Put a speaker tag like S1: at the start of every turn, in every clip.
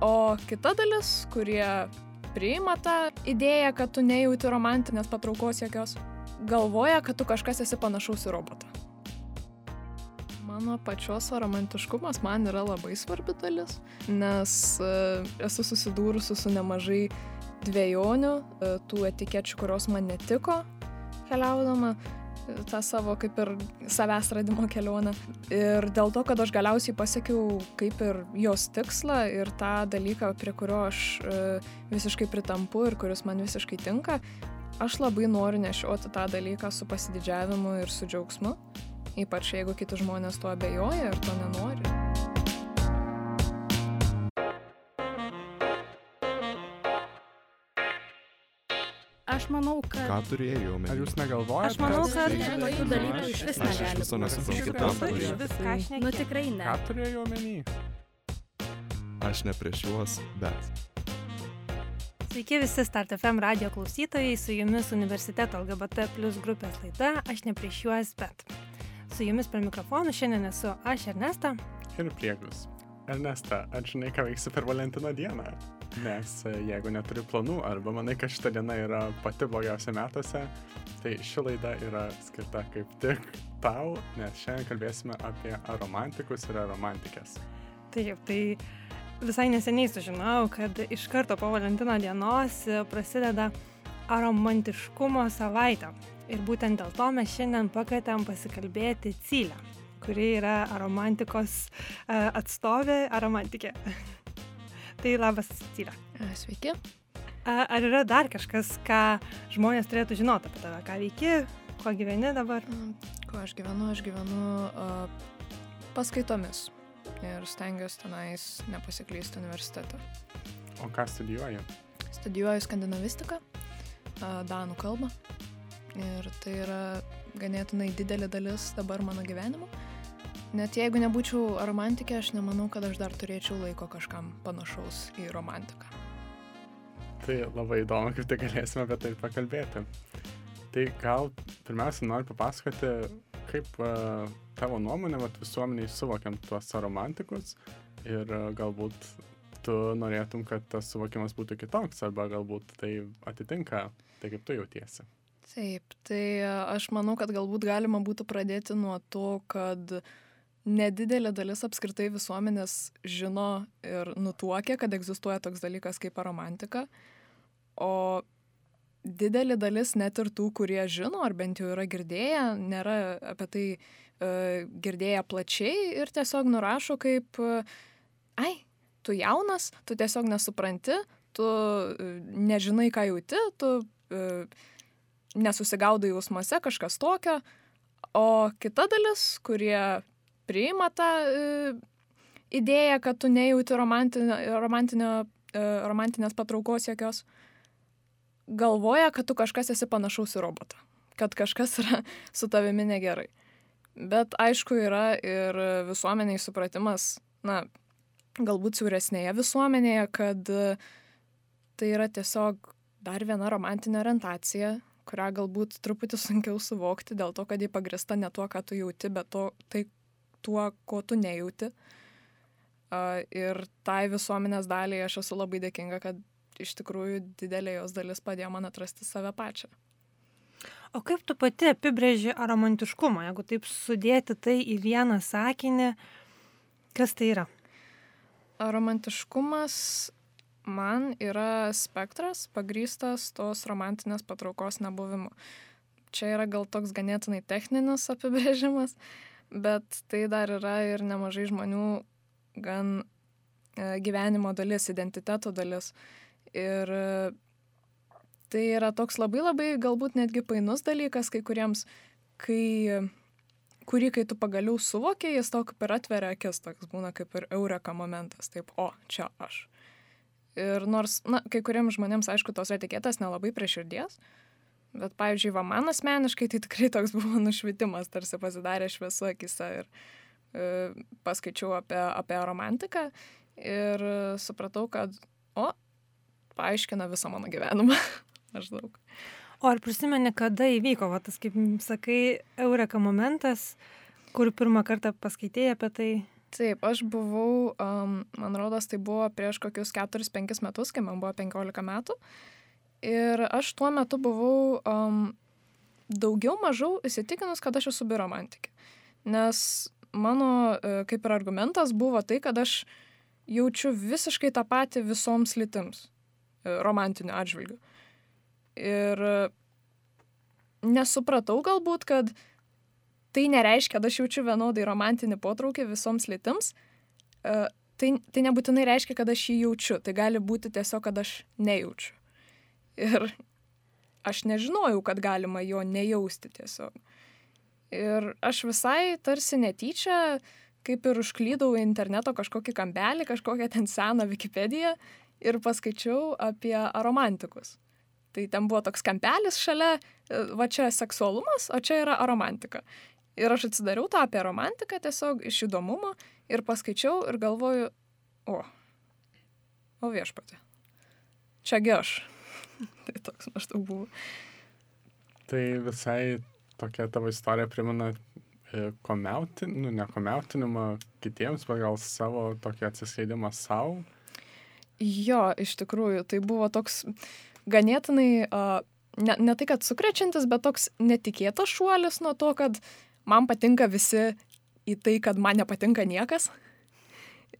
S1: O kita dalis, kurie priima tą idėją, kad tu nejauti romantinės patraukos jokios, galvoja, kad tu kažkas esi panašaus į robotą. Mano pačios romantiškumas man yra labai svarbi dalis, nes uh, esu susidūrusi su nemažai dviejonių, uh, tų etikečių, kurios man netiko keliaudama tą savo kaip ir savęs radimo kelionę. Ir dėl to, kad aš galiausiai pasiekiau kaip ir jos tikslą ir tą dalyką, prie kurio aš e, visiškai pritampu ir kuris man visiškai tinka, aš labai noriu nešioti tą dalyką su pasididžiavimu ir su džiaugsmu. Ypač jeigu kiti žmonės tuo abejoja ir to nenori.
S2: Aš manau, kad...
S3: Ką turėjau omeny?
S4: Ar jūs negalvojate?
S2: Aš manau, kad tokių dalykų iš vis
S3: Aš
S2: negali.
S3: viso nesuprantu, ką
S2: viso
S3: turėjau.
S2: Nu tikrai ne.
S4: Ką turėjau omeny?
S3: Aš ne prieš juos, bet.
S5: Sveiki visi Start FM radio klausytojai, su jumis universiteto LGBT plus grupės laida Aš ne prieš juos, bet. Su jumis prie mikrofonų šiandien esu aš Ernesta.
S4: Ir priegus. Ernesta, ar žinai, ką veiksi per Valentino dieną? Nes e, jeigu neturi planų arba manai, kad šita diena yra pati blogiausia metuose, tai ši laida yra skirta kaip tik tau, nes šiandien kalbėsime apie aromantikus ir aromantikės.
S5: Taip, tai visai neseniai sužinojau, kad iš karto po Valentino dienos prasideda aromantiškumo savaitė. Ir būtent dėl to mes šiandien pakvietėm pasikalbėti Cylę, kuri yra aromantikos e, atstovė, aromantikė. Tai labas.
S1: E, Sveiki.
S5: A- Ar yra dar kažkas, ką žmonės turėtų žinoti apie tave, ką veiki, kuo gyveni dabar?
S1: Kuo aš gyvenu? Aš gyvenu uh, paskaitomis ir stengiuosi tenais nepasiklysti universitete.
S4: O ką studijuoji?
S1: Studijuoju skandinavistiką, uh, danų kalbą ir tai yra ganėtinai didelė dalis dabar mano gyvenimo. Net jeigu nebūčiau romantikė, aš nemanau, kad aš dar turėčiau laiko kažkam panašaus į romantiką.
S4: Tai labai įdomu, kaip tai galėsime apie tai pakalbėti. Tai gal pirmiausia noriu papasakoti, kaip uh, tavo nuomonė vat, visuomeniai suvokiam tuos romantikus ir uh, galbūt tu norėtum, kad tas suvokimas būtų kitoks arba galbūt tai atitinka tai, kaip tu jautiesi.
S1: Taip, tai e, aš manau, kad galbūt galima būtų pradėti nuo to, kad nedidelė dalis apskritai visuomenės žino ir nutuokia, kad egzistuoja toks dalykas kaip romantika, o didelė dalis net ir tų, kurie žino, ar bent jau yra girdėję, nėra apie tai uh, girdėję plačiai ir tiesiog nurašo kaip, uh, ai, tu jaunas, tu tiesiog nesupranti, tu uh, nežinai, ką jauti, tu uh, nesusigaudai jausmuose, kažkas tokio, o kita dalis, kurie priima tą e, idėją, kad tu nejauti romantinio, romantinio, e, romantinės patraukos jokios, galvoja, kad tu kažkas esi panašaus į robotą, kad kažkas yra su tavimi negerai. Bet aišku, yra ir visuomeniai supratimas, na, galbūt siauresnėje visuomenėje, kad e, tai yra tiesiog dar viena romantinė orientacija, kurią galbūt truputį sunkiau suvokti dėl to, kad ji pagrista ne tuo, ką tu jauti, bet to, tai tuo, ko tu nejauti. Uh, ir tai visuomenės daliai aš esu labai dėkinga, kad iš tikrųjų didelė jos dalis padėjo man atrasti save pačią.
S5: O kaip tu pati apibrėži aromantiškumą, jeigu taip sudėti tai į vieną sakinį, kas tai yra?
S1: Romantiškumas man yra spektras pagrystas tos romantinės patraukos nebuvimu. Čia yra gal toks ganėtinai techninis apibrėžimas, bet tai dar yra ir nemažai žmonių gan e, gyvenimo dalis, identiteto dalis. Ir e, tai yra toks labai labai galbūt netgi painus dalykas kai kuriems, kai, kurį kai tu pagaliau suvokiai, jis tau kaip ir atveria akis, toks būna kaip ir eureka momentas, taip, o, čia aš. Ir nors, na, kai kuriems žmonėms, aišku, tos etiketės nelabai prie širdies, bet, pavyzdžiui, va man asmeniškai tai tikrai toks buvo nušvitimas, tarsi pasidarė šviesu akise ir e, paskaičiau apie, apie romantiką ir supratau, kad, o, paaiškina visą mano gyvenimą. Maždaug.
S5: O ar prisimeni, kada įvyko, va, tas, kaip sakai, eureka momentas, kur pirmą kartą paskaitėjai apie tai?
S1: Taip, aš buvau, um, man rodos, tai buvo prieš kokius 4-5 metus, kai man buvo 15 metų. Ir aš tuo metu buvau um, daugiau mažiau įsitikinus, kad aš esu biromantikė. Nes mano e, kaip ir argumentas buvo tai, kad aš jaučiu visiškai tą patį visoms lytims e, romantiniu atžvilgiu. Ir e, nesupratau galbūt, kad tai nereiškia, kad aš jaučiu vienodai romantinį potraukį visoms lytims. Tai, tai nebūtinai reiškia, kad aš jį jaučiu. Tai gali būti tiesiog, kad aš nejaučiu. Ir aš nežinojau, kad galima jo nejausti tiesiog. Ir aš visai tarsi netyčia, kaip ir užklydau interneto kažkokį kampelį, kažkokią ten seną Wikipediją ir paskaičiau apie aromantikus. Tai ten buvo toks kampelis šalia, e, va čia seksualumas, o čia yra aromantika. Ir aš atsidariau tą apie romantiką tiesiog iš įdomumo ir paskaičiau ir galvoju, o, o viešpatė. Čiagi aš. tai toks maždaug buvo.
S4: Tai visai tokia tavo istorija primena e, komiautin, nu, ne komiautinimą kitiems, bet gal savo tokį atsiskleidimą savo.
S1: Jo, iš tikrųjų, tai buvo toks ganėtinai, uh, ne, ne tai kad sukrečiantis, bet toks netikėtas šuolis nuo to, kad man patinka visi į tai, kad man nepatinka niekas.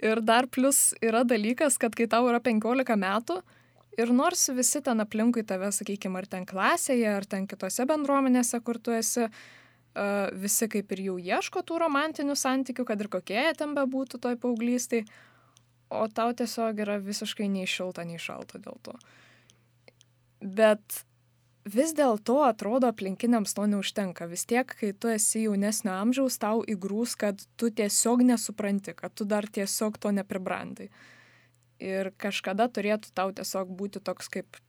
S1: Ir dar plus yra dalykas, kad kai tau yra 15 metų, uh, Ir nors visi ten aplinkui tave, sakykime, ar ten klasėje, ar ten kitose bendruomenėse, kur tu esi, visi kaip ir jau ieško tų romantinių santykių, kad ir kokie jie ten bebūtų toj paauglystai, o tau tiesiog yra visiškai nei šilta, nei šalta dėl to. Bet vis dėlto atrodo aplinkiniams to neužtenka. Vis tiek, kai tu esi jaunesnio amžiaus, tau įgrūs, kad tu tiesiog nesupranti, kad tu dar tiesiog to nepribrandai. Uh, ir kažkada turėtų tau tiesiog būti toks kaip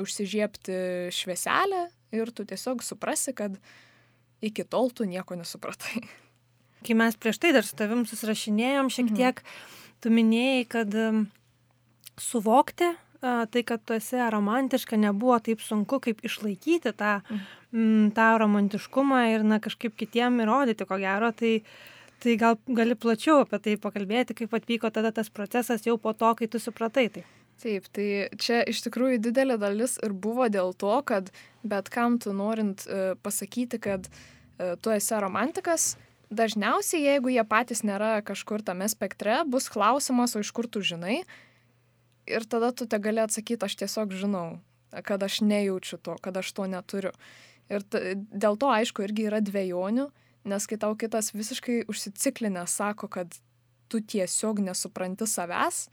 S1: užsižiepti švieselę ir tu tiesiog suprasi, kad iki tol tu nieko nesupratai.
S5: Kai mes prieš tai dar su tavim susirašinėjom, šiek mhm. tiek tu minėjai, kad suvokti tai, kad tu esi romantiška, nebuvo taip sunku, kaip išlaikyti tą, mhm. tą romantiškumą ir na, kažkaip kitiem įrodyti, ko gero. Tai uh, Tai gal gali plačiau apie tai pakalbėti, kaip atvyko tada tas procesas jau po to, kai tu supratai tai.
S1: Taip, tai čia iš tikrųjų didelė dalis ir buvo dėl to, kad bet kam tu norint uh, pasakyti, kad uh, tu esi romantikas, dažniausiai, jeigu jie patys nėra kažkur tame spektre, bus klausimas, o iš kur tu žinai. Ir tada tu te gali atsakyti, aš tiesiog žinau, kad aš nejaučiu to, kad aš to neturiu. Ir dėl to, aišku, irgi yra dviejonių, Nes kai tau kitas visiškai užsiciklinęs sako, kad tu tiesiog nesupranti savęs,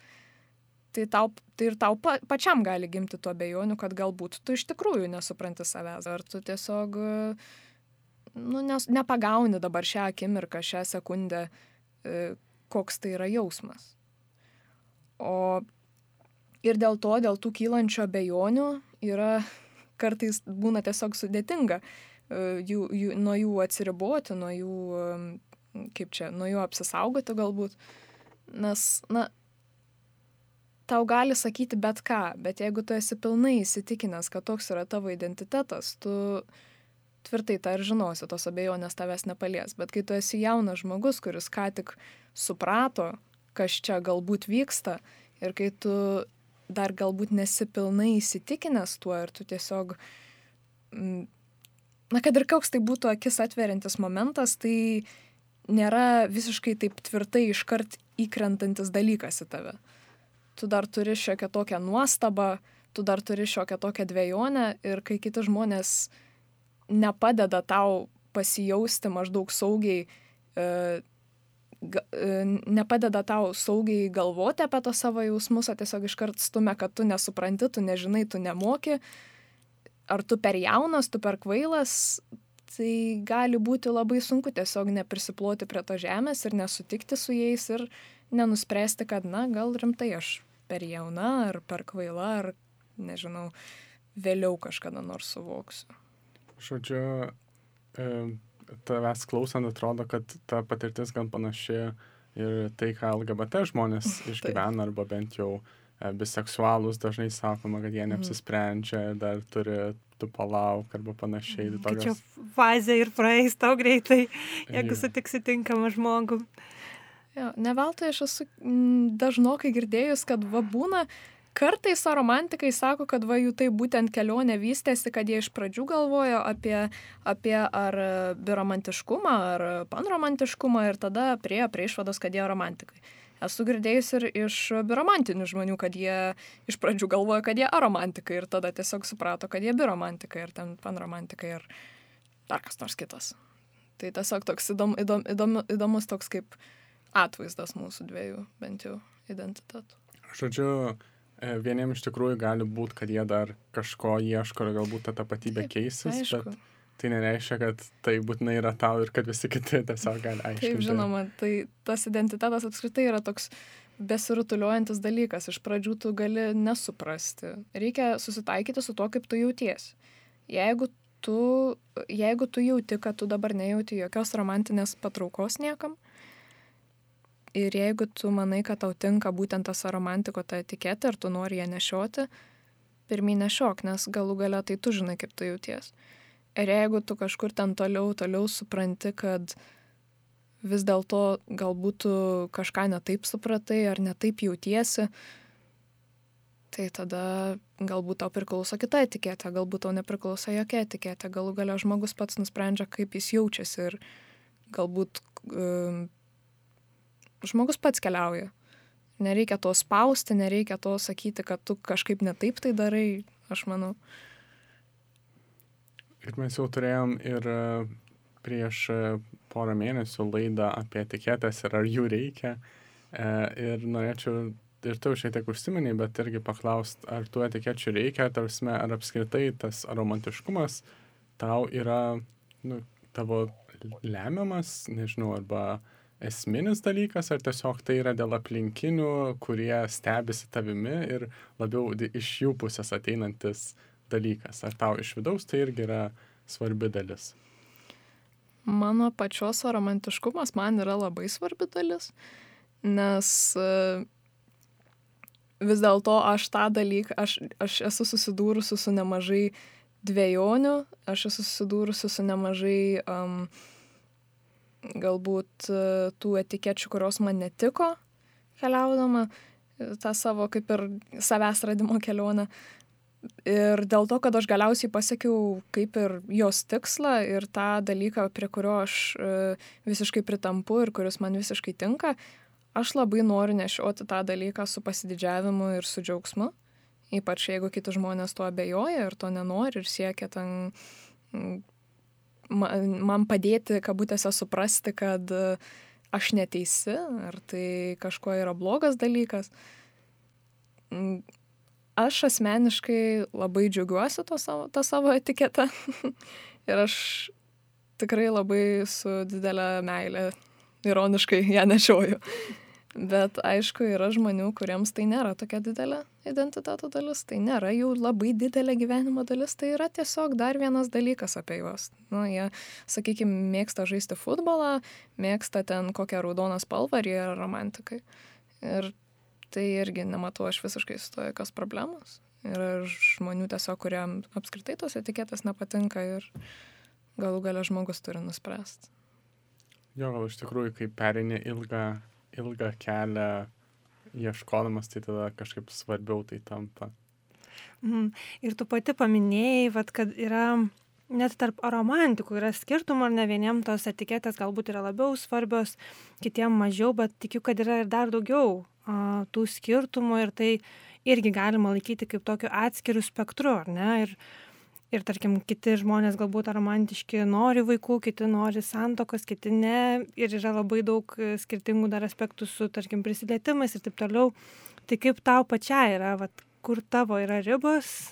S1: tai, tau, tai ir tau pa, pačiam gali gimti to bejonių, kad galbūt tu iš tikrųjų nesupranti savęs. Ar tu tiesiog nu, nes, nepagauni dabar šią akimirką, šią sekundę, e, koks tai yra jausmas. O ir dėl to, dėl tų kylančio bejonių yra kartais būna tiesiog sudėtinga jų, jų, nuo jų atsiriboti, nuo jų, kaip čia, nuo jų apsisaugoti galbūt. Nes, na, tau gali sakyti bet ką, bet jeigu tu esi pilnai įsitikinęs, kad toks yra tavo identitetas, tu tvirtai tą ir žinosi, tos abejonės tavęs nepalies. Bet kai tu esi jaunas žmogus, kuris ką tik suprato, kas čia galbūt vyksta ir kai tu dar galbūt nesi pilnai įsitikinęs tuo ir tu tiesiog na, kad ir koks tai būtų akis atveriantis momentas, tai nėra visiškai taip tvirtai iškart įkrentantis dalykas į tave. Tu dar turi šiokią tokią nuostabą, tu dar turi šiokią tokią dviejonę ir kai kiti žmonės nepadeda tau pasijausti maždaug saugiai, e, ga, e, nepadeda tau saugiai galvoti apie to savo jausmus, o tiesiog iškart stumia, kad tu nesupranti, tu nežinai, tu nemoki, ar tu per jaunas, tu per kvailas, tai gali būti labai sunku tiesiog neprisiploti prie to žemės ir nesutikti su jais ir nenuspręsti, kad, na, gal rimtai aš per jauna ar per kvaila ar, nežinau, vėliau kažkada nors suvoksiu.
S4: Žodžiu, e, tavęs klausant atrodo, kad ta patirtis gan panaši ir tai, ką LGBT žmonės išgyvena arba bent jau E, biseksualūs dažnai sakoma, kad jie mhm. neapsisprendžia ir dar turi tu palauk arba panašiai.
S5: Tai tokios... Čia fazė ir praeis tau greitai, jeigu ja. sutiksi tinkamą žmogų.
S1: Jo, ne veltui aš esu dažnokai girdėjus, kad va būna, kartais romantikai sako, kad va jų tai būtent kelionė vystėsi, kad jie iš pradžių galvojo apie, apie ar biromantiškumą, ar panromantiškumą ir tada priejo prie išvados, kad jie romantikai. Esu girdėjus ir iš biromantinių žmonių, kad jie iš pradžių galvoja, kad jie aromantikai ir tada tiesiog suprato, kad jie biromantikai ir ten panromantikai ir dar kas nors kitas. Tai tiesiog toks įdom, įdom, įdom, įdomus toks kaip atvaizdas mūsų dviejų bent jau identitetų.
S4: Žodžiu, e, vieniems iš tikrųjų gali būti, kad jie dar kažko ieško ir galbūt ta tapatybė
S1: Taip,
S4: keisis,
S1: Aišku.
S4: bet tai nereiškia, kad tai būtinai yra tau ir kad visi kiti tiesiog gali aiškinti.
S1: Taip, žinoma, tai tas identitetas apskritai yra toks besirutuliojantis dalykas. Iš pradžių tu gali nesuprasti. Reikia susitaikyti su tuo, kaip tu jauties. Jeigu tu, jeigu tu jauti, kad tu dabar nejauti jokios romantinės patraukos niekam, ir jeigu tu manai, kad tau tinka būtent tas romantiko ta etiketė ir tu nori ją nešioti, pirmyn nešiok, nes galų gale tai tu žinai, kaip tu jauties. Ir jeigu tu kažkur ten toliau, toliau supranti, kad vis dėlto galbūt tu kažką netaip supratai ar netaip jautiesi, tai tada galbūt tau priklauso kita etiketė, galbūt tau nepriklauso jokia etiketė, galų gale žmogus pats nusprendžia, kaip jis jaučiasi ir galbūt um, žmogus pats keliauja. Nereikia to spausti, nereikia to sakyti, kad tu kažkaip netaip tai darai, aš manau.
S4: Ir mes jau turėjom ir e, prieš e, porą mėnesių laidą apie etiketės ir ar jų reikia. E, Ir norėčiau ir tu šiek tiek užsiminiai, bet irgi paklaust, ar tų etikečių reikia, ar, tarsime, ar apskritai tas romantiškumas tau yra nu, tavo lemiamas, nežinau, arba esminis dalykas, ar tiesiog tai yra dėl aplinkinių, kurie stebisi tavimi ir labiau iš jų pusės ateinantis dalykas. Ar tau iš vidaus tai irgi yra svarbi dalis?
S1: Mano pačios romantiškumas man yra labai svarbi dalis, nes e, vis dėlto aš tą dalyką, aš, aš esu susidūrusi su nemažai dviejonių, aš esu susidūrusi su nemažai um, galbūt e, tų etikečių, kurios man netiko keliaudama, e, tą savo kaip ir savęs radimo kelionę. Ir dėl to, kad aš galiausiai pasiekiau kaip ir jos tikslą ir tą dalyką, prie kurio aš e, visiškai pritampu ir kuris man visiškai tinka, aš labai noriu nešioti tą dalyką su pasididžiavimu ir su džiaugsmu. Ypač jeigu kiti žmonės tuo abejoja ir to nenori ir siekia ten ma- man padėti, kabutėse, suprasti, kad e, aš neteisi, ar tai kažkuo yra blogas dalykas. Aš asmeniškai labai džiaugiuosi to savo, tą savo etiketą ir aš tikrai labai su didelė meilė ironiškai ją nešioju. Bet aišku, yra žmonių, kuriems tai nėra tokia didelė identiteto dalis, tai nėra jų labai didelė gyvenimo dalis, tai yra tiesiog dar vienas dalykas apie juos. Nu, jie, sakykime, mėgsta žaisti futbolą, mėgsta ten kokią raudoną spalvą ir jie yra romantikai. Ir tai irgi nematau aš visiškai su to jokios problemos. Yra žmonių tiesiog, kuriam apskritai tos etiketės nepatinka ir galų gale žmogus turi nuspręsti.
S4: Jo, gal iš tikrųjų, kai perini ilgą, ilgą kelią ieškodamas, tai tada kažkaip svarbiau tai tampa.
S5: Mhm. Ir tu pati paminėjai, vat, kad yra net tarp romantikų yra skirtumų, ar ne vieniem tos etiketės galbūt yra labiau svarbios, kitiem mažiau, bet tikiu, kad yra ir dar daugiau tų skirtumų ir tai irgi galima laikyti kaip tokiu atskiriu spektru, ar ne? Ir, ir tarkim, kiti žmonės galbūt romantiški nori vaikų, kiti nori santokos, kiti ne. Ir yra labai daug e, skirtingų dar aspektų su, tarkim, prisilietimais ir taip toliau. Tai kaip tau pačiai yra, vat, kur tavo yra ribos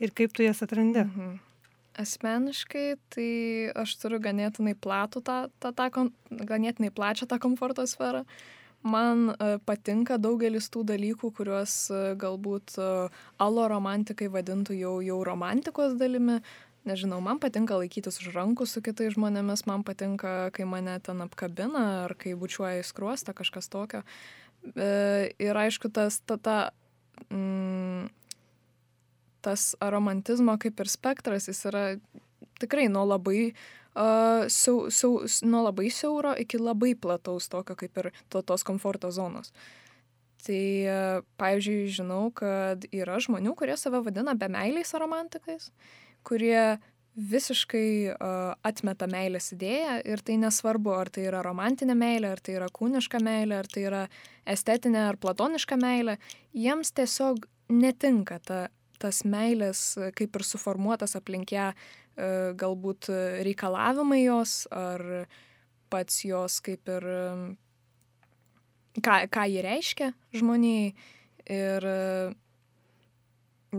S5: ir kaip tu jas atrandi?
S1: Mhm. Asmeniškai, tai aš turiu ganėtinai platų tą, tą, tą, ganėtinai plačią tą komforto sferą. Man e, patinka daugelis tų dalykų, kuriuos e, galbūt e, alo romantikai vadintų jau, jau romantikos dalimi. Nežinau, man patinka laikytis už rankų su kitais žmonėmis, man patinka, kai mane ten apkabina ar kai bučiuoja į skruostą, kažkas tokio. Ir aišku, tas, ta, ta, mm, tas romantizmo kaip ir spektras, jis yra tikrai nuo labai uh, siau, siau, nuo labai siauro iki labai plataus tokio kaip ir to, tos komforto zonos. Tai, uh, pavyzdžiui, žinau, kad yra žmonių, kurie save vadina bemeiliais romantikais, kurie visiškai uh, atmeta meilės idėją ir tai nesvarbu, ar tai yra romantinė meilė, ar tai yra kūniška meilė, ar tai yra estetinė ar platoniška meilė, jiems tiesiog netinka ta, tas meilės kaip ir suformuotas aplink ją E, galbūt reikalavimai jos ar pats jos kaip ir ką, ką jį reiškia žmoniai. Ir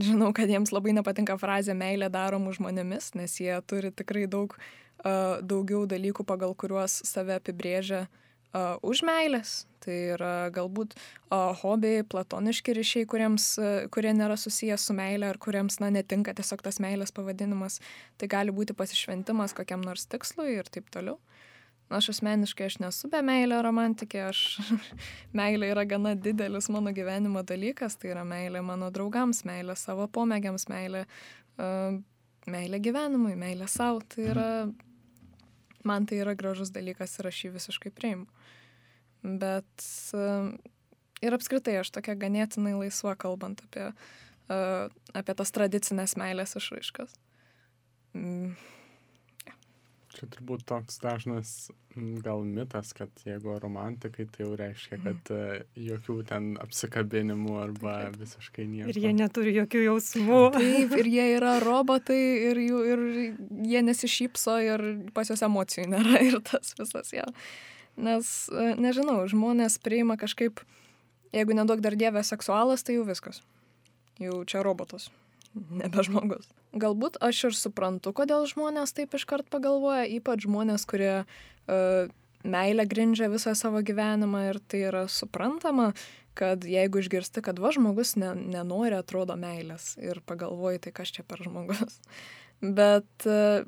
S1: žinau, kad jiems labai nepatinka frazė meilė daromų žmonėmis, nes jie turi tikrai daug, uh, daugiau dalykų, pagal kuriuos save apibrėžia uh, už meilės. Tai yra galbūt uh, hobiai, platoniški ryšiai, kuriems, uh, kurie nėra susijęs su meilė ar kuriems, na, netinka tiesiog tas meilės pavadinimas. Tai gali būti pasišventimas kokiam nors tikslui ir taip toliau. Aš asmeniškai aš nesu be meilė romantikė, aš meilė yra gana didelis mano gyvenimo dalykas, tai yra meilė mano draugams, meilė savo pomėgiams, meilė, uh, meilė gyvenimui, meilė savo. Tai yra, man tai yra gražus dalykas ir aš jį visiškai priimu bet ir apskritai aš tokia ganėtinai laisva kalbant apie, apie tas tradicinės meilės išraiškas. Mm.
S4: Čia turbūt toks dažnas gal mitas, kad jeigu romantikai, tai jau reiškia, mhm. kad uh, jokių ten apsikabinimų arba Taip. visiškai nieko.
S5: Ir jie neturi jokių jausmų.
S1: Taip, ir jie yra robotai ir, jų, ir jie nesišypso ir pas juos emocijų nėra ir tas visas jau. Ja. Nes, e, nežinau, žmonės priima kažkaip, jeigu nedaug dar dievė seksualas, tai jau viskas. Jau čia robotas, nebe žmogus. Galbūt aš ir suprantu, kodėl žmonės taip iškart pagalvoja, ypač žmonės, kurie uh, meilę grindžia visą savo gyvenimą ir tai yra suprantama, kad jeigu išgirsti, kad va žmogus ne, nenori, atrodo meilės ir pagalvoji, tai kas čia per žmogus. Bet uh,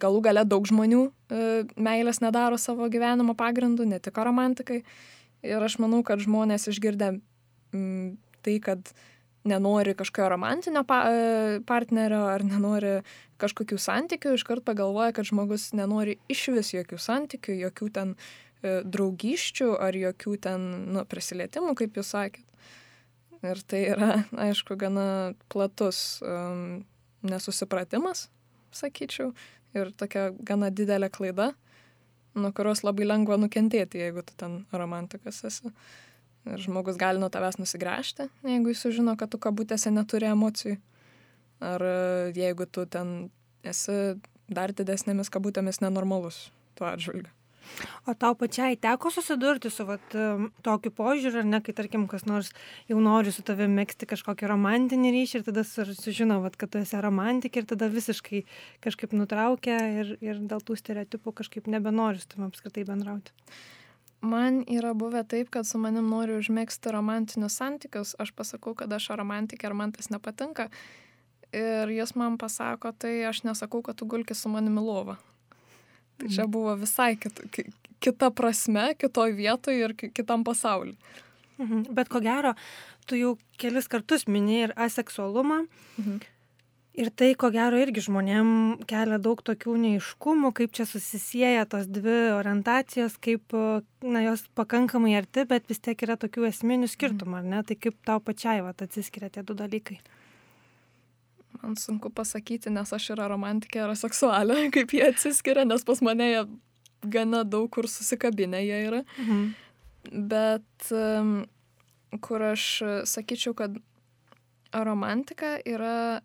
S1: galų gale daug žmonių e, meilės nedaro savo gyvenimo pagrindu, ne tik romantikai. Ir aš manau, kad žmonės išgirdę mm, tai, kad nenori kažkokio romantinio pa, e, partnerio ar nenori kažkokių santykių, iškart pagalvoja, kad žmogus nenori iš vis jokių santykių, jokių ten e, draugyščių ar jokių ten nu, prisilietimų, kaip jūs sakėt. Ir tai yra, aišku, gana platus um, nesusipratimas, sakyčiau ir tokia gana didelė klaida, nuo kurios labai lengva nukentėti, jeigu tu ten romantikas esi. Ir žmogus gali nuo tavęs nusigręžti, jeigu jis sužino, kad tu kabutėse neturi emocijų. Ar e, jeigu tu ten esi dar didesnėmis kabutėmis nenormalus tuo atžvilgiu.
S5: O tau pačiai teko susidurti su vat, tokiu požiūriu, ar ne, kai tarkim kas nors jau nori su tavimi mėgsti kažkokį romantinį ryšį ir tada sužino, vat, kad tu esi romantikė ir tada visiškai kažkaip nutraukia ir, ir dėl tų stereotipų kažkaip nebenori su tavimi apskritai bendrauti.
S1: Man yra buvę taip, kad su manim nori užmėgsti romantinius santykius, aš pasakau, kad aš romantikė ir man tas nepatinka. Ir jis man pasako, tai aš nesakau, kad tu gulki su manimi lovą. Tai čia buvo visai kita, kita prasme, kitoj vietoje ir kitam pasauliu.
S5: Mhm. Bet ko gero, tu jau kelis kartus minėjai ir aseksualumą. Mhm. Ir tai, ko gero, irgi žmonėm kelia daug tokių neiškumų, kaip čia susisieja tos dvi orientacijos, kaip, na, jos pakankamai arti, bet vis tiek yra tokių esminių skirtumų, ar ne? Tai kaip tau pačiai, va, atsiskiria tie du dalykai.
S1: Man sunku pasakyti, nes aš yra romantikė ir seksualė, kaip jie atsiskiria, nes pas mane jie gana daug kur susikabinę jie yra. Mhm. Bet um, kur aš sakyčiau, kad romantika yra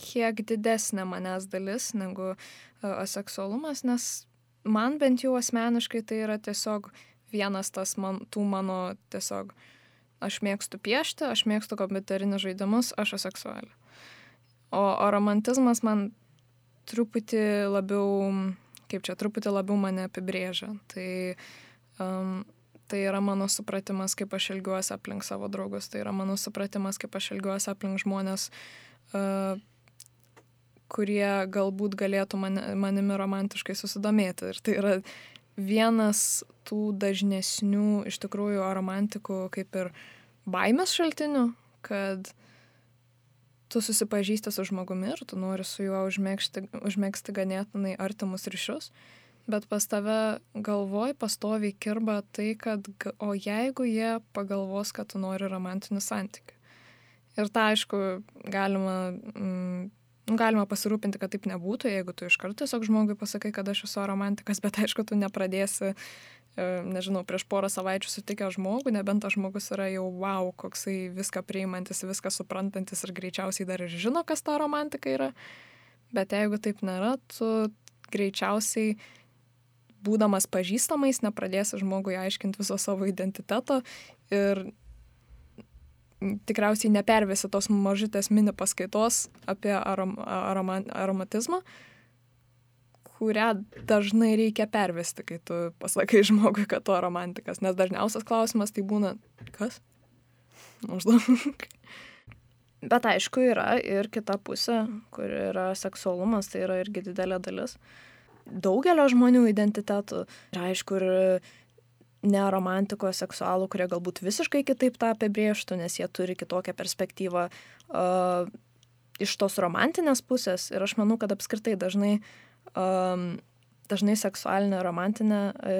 S1: kiek didesnė manęs dalis negu uh, aseksualumas, nes man bent jau asmeniškai tai yra tiesiog vienas tas man, tų mano tiesiog, aš mėgstu piešti, aš mėgstu kompiuterinius žaidimus, aš aseksualė. O, o romantizmas man truputį labiau, kaip čia, truputį labiau mane apibrėžia. Tai, um, tai yra mano supratimas, kaip aš elgiuosi aplink savo draugus, tai yra mano supratimas, kaip aš elgiuosi aplink žmonės, uh, kurie galbūt galėtų man, manimi romantiškai susidomėti. Ir tai yra vienas tų dažnesnių iš tikrųjų romantikų kaip ir baimės šaltinių, kad tu susipažįsti su žmogumi ir tu nori su juo užmėgsti, užmėgsti ganėtinai artimus ryšius, bet pas tave galvoj pastoviai kirba tai, kad o jeigu jie pagalvos, kad tu nori romantinių santykių. Ir tą, aišku, galima, mm, galima pasirūpinti, kad taip nebūtų, jeigu tu iš karto tiesiog žmogui pasakai, kad aš esu romantikas, bet aišku, tu nepradėsi E, nežinau, prieš porą savaičių sutikę žmogų, nebent tas žmogus yra jau wow, koksai viską priimantis, viską suprantantis ir greičiausiai dar ir žino, kas ta romantika yra. Bet jeigu taip nėra, tu greičiausiai, būdamas pažįstamais, nepradėsi žmogui aiškinti viso savo identiteto ir tikriausiai nepervesi tos mažytės mini paskaitos apie arom, aroma, aromatizmą, kurią dažnai reikia pervesti, kai tu pasakai žmogui, kad tu romantikas. Nes dažniausias klausimas tai būna, kas? Maždaug. Bet aišku, yra ir kita pusė, kur yra seksualumas, tai yra irgi didelė dalis. Daugelio žmonių identitetų yra aišku ir neromantiko seksualų, kurie galbūt visiškai kitaip tą apibrėžtų, nes jie turi kitokią perspektyvą uh, iš tos romantinės pusės. Ir aš manau, kad apskritai dažnai uh, um, dažnai seksualinė romantinė e,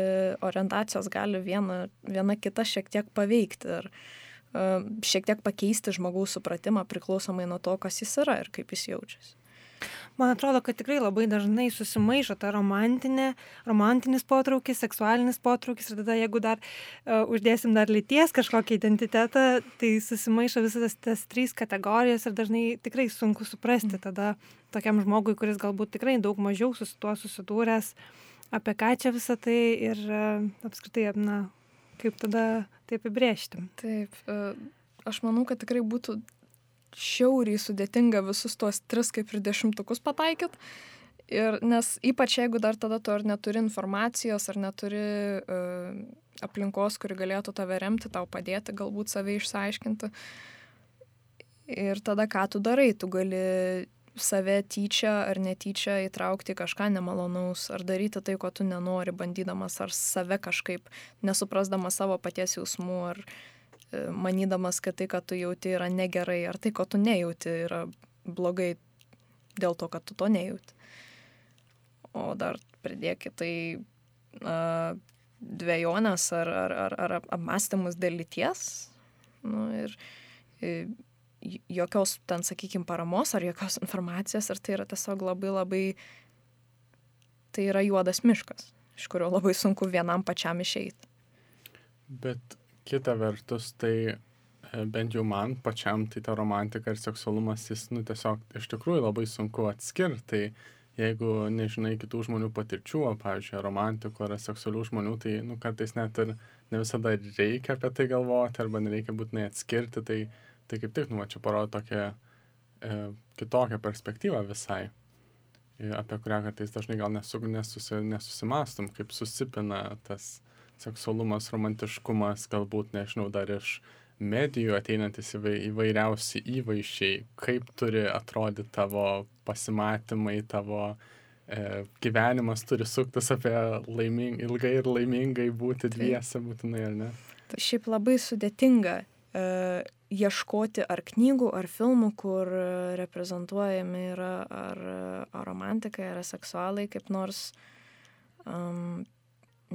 S1: orientacijos gali viena, viena kitą šiek tiek paveikti ir e, šiek tiek pakeisti žmogaus supratimą priklausomai nuo to, kas jis yra ir kaip jis jaučiasi.
S5: Man atrodo, kad tikrai labai dažnai susimaišo ta romantinė, romantinis potraukis, seksualinis potraukis ir tada jeigu dar uh, uždėsim dar lyties kažkokį identitetą, tai susimaišo visas tas, trys kategorijos ir dažnai tikrai sunku suprasti tada tokiam žmogui, kuris galbūt tikrai daug mažiau su tuo susidūręs, apie ką čia visą tai ir uh, apskritai, na, kaip tada tai apibrėžti.
S1: Taip, uh, aš manau, kad tikrai būtų šiauriai sudėtinga visus tuos tris kaip ir dešimtukus pataikyt. Ir nes ypač jeigu dar tada tu ar neturi informacijos, ar neturi uh, aplinkos, kuri galėtų tave remti, tau padėti, galbūt save išsiaiškinti. Ir tada ką tu darai, tu gali save tyčia ar netyčia įtraukti kažką nemalonaus, ar daryti tai, ko tu nenori, bandydamas ar save kažkaip, nesuprasdamas savo paties jausmų, ar uh, manydamas, kad tai, ką tu jauti, yra negerai, ar tai, ko tu nejauti, yra blogai dėl to, kad tu to nejauti. O dar pridėkit tai uh, dviejonės ar, ar, ar, ar apmąstymus dėl lyties. Nu, ir, ir jokios ten, sakykime, paramos ar jokios informacijos, ar tai yra tiesiog labai labai, tai yra juodas miškas, iš kurio labai sunku vienam pačiam išeiti.
S4: Bet kita vertus, tai e, bent jau man pačiam, tai ta romantika ir seksualumas, jis, nu, tiesiog iš tikrųjų labai sunku atskirti. Tai jeigu nežinai kitų žmonių patirčių, o, pavyzdžiui, romantikų ar seksualių žmonių, tai, nu, kartais net ir ne visada reikia apie tai galvoti, arba nereikia būtinai atskirti, tai, tai kaip tik, nu, čia parodo tokią e, kitokią perspektyvą visai, e, apie kurią kartais dažnai gal nesu, nesusi, nesusimastum, kaip susipina tas seksualumas, romantiškumas, galbūt, nežinau, dar iš medijų ateinantis įvairiausi įvaizdžiai, kaip turi atrodyti tavo pasimatymai, tavo e, gyvenimas turi suktis apie laiming, ilgai ir laimingai būti dviese būtinai, ar ne?
S1: Tai šiaip labai sudėtinga e, ieškoti ar knygų, ar filmų, kur reprezentuojami yra ar, ar romantikai, ar seksualai, kaip nors. Um,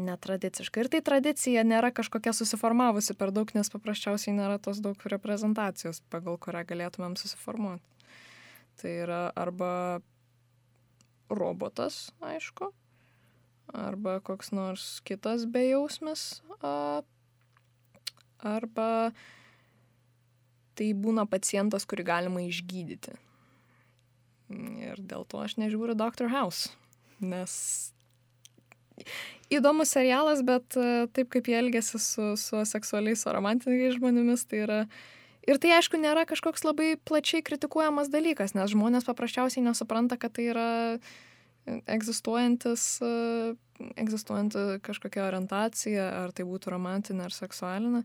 S1: netradiciškai. Ir tai tradicija nėra kažkokia susiformavusi per daug, nes paprasčiausiai nėra tos daug reprezentacijos, pagal kurią galėtumėm susiformuoti. Tai yra arba robotas, aišku, arba koks nors kitas bejausmis, arba tai būna pacientas, kurį galima išgydyti. Ir dėl to aš nežiūriu Dr. House, nes įdomus serialas, bet e, taip kaip jie elgesi su, su seksualiais ar romantiniais žmonėmis, tai yra... Ir tai aišku nėra kažkoks labai plačiai kritikuojamas dalykas, nes žmonės paprasčiausiai nesupranta, kad tai yra egzistuojantis, e, egzistuojanti kažkokia orientacija, ar tai būtų romantinė ar seksualinė.